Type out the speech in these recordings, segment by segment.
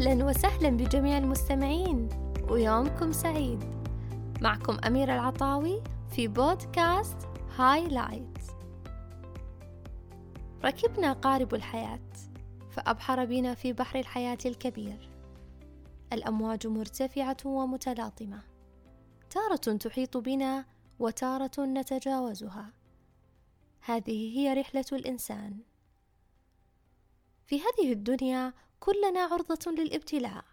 أهلا وسهلا بجميع المستمعين ويومكم سعيد. معكم أميرة العطاوي في بودكاست هايلايت ركبنا قارب الحياة فأبحر بنا في بحر الحياة الكبير. الأمواج مرتفعة ومتلاطمة. تارة تحيط بنا وتارة نتجاوزها. هذه هي رحلة الإنسان. في هذه الدنيا كلنا عرضة للابتلاء.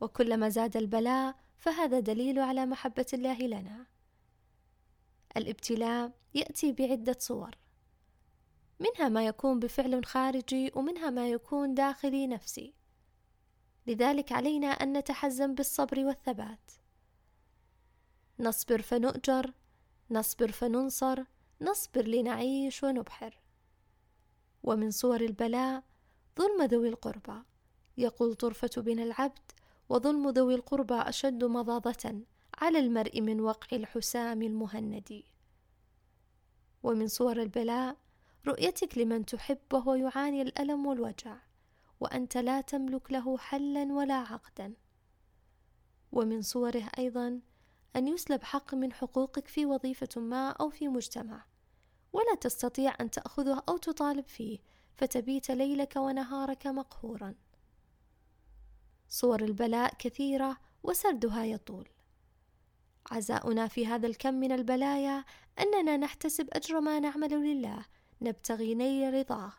وكلما زاد البلاء فهذا دليل على محبة الله لنا. الابتلاء يأتي بعدة صور. منها ما يكون بفعل خارجي ومنها ما يكون داخلي نفسي. لذلك علينا أن نتحزم بالصبر والثبات. نصبر فنؤجر نصبر فننصر نصبر لنعيش ونبحر. ومن صور البلاء ظلم ذوي القربى. يقول طرفة بن العبد وظلم ذوي القربى أشد مضاضة على المرء من وقع الحسام المهند ومن صور البلاء رؤيتك لمن تحب وهو يعاني الألم والوجع وأنت لا تملك له حلا ولا عقدا. ومن صوره أيضا أن يسلب حق من حقوقك في وظيفة ما أو في مجتمع ولا تستطيع أن تأخذه أو تطالب فيه فتبيت ليلك ونهارك مقهورا. صور البلاء كثيرة وسردها يطول. عزاؤنا في هذا الكم من البلايا أننا نحتسب أجر ما نعمل لله نبتغي نيل رضاه.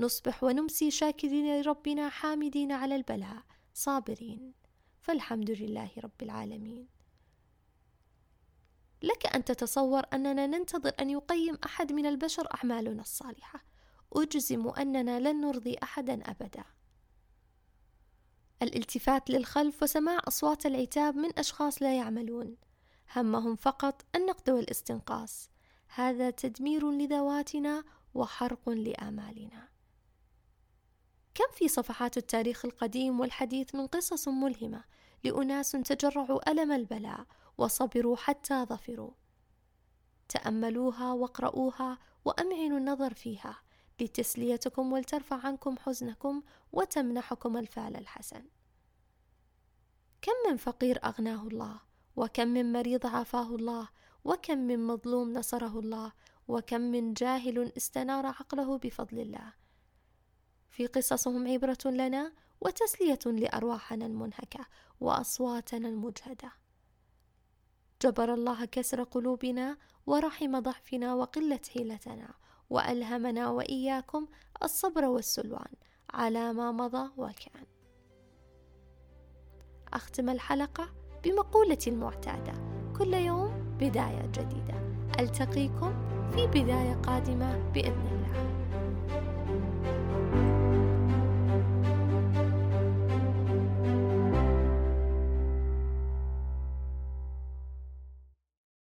نصبح ونمسي شاكرين لربنا حامدين على البلاء صابرين. فالحمد لله رب العالمين. لك أن تتصور أننا ننتظر أن يقيم أحد من البشر أعمالنا الصالحة. أجزم أننا لن نرضي أحدا أبدا. الالتفات للخلف وسماع أصوات العتاب من أشخاص لا يعملون. همهم فقط النقد والاستنقاص. هذا تدمير لذواتنا وحرق لآمالنا. كم في صفحات التاريخ القديم والحديث من قصص ملهمة لأناس تجرعوا ألم البلاء وصبروا حتى ظفروا. تأملوها واقرؤوها وأمعنوا النظر فيها. لتسليتكم ولترفع عنكم حزنكم وتمنحكم الفعل الحسن. كم من فقير أغناه الله وكم من مريض عافاه الله وكم من مظلوم نصره الله وكم من جاهل استنار عقله بفضل الله. في قصصهم عبرة لنا وتسلية لأرواحنا المنهكة وأصواتنا المجهدة. جبر الله كسر قلوبنا ورحم ضعفنا وقله حيلتنا وألهمنا وإياكم الصبر والسلوان على ما مضى وكان أختم الحلقة بمقولتي المعتاده كل يوم بداية جديدة. ألتقيكم في بداية قادمة بإذن الله.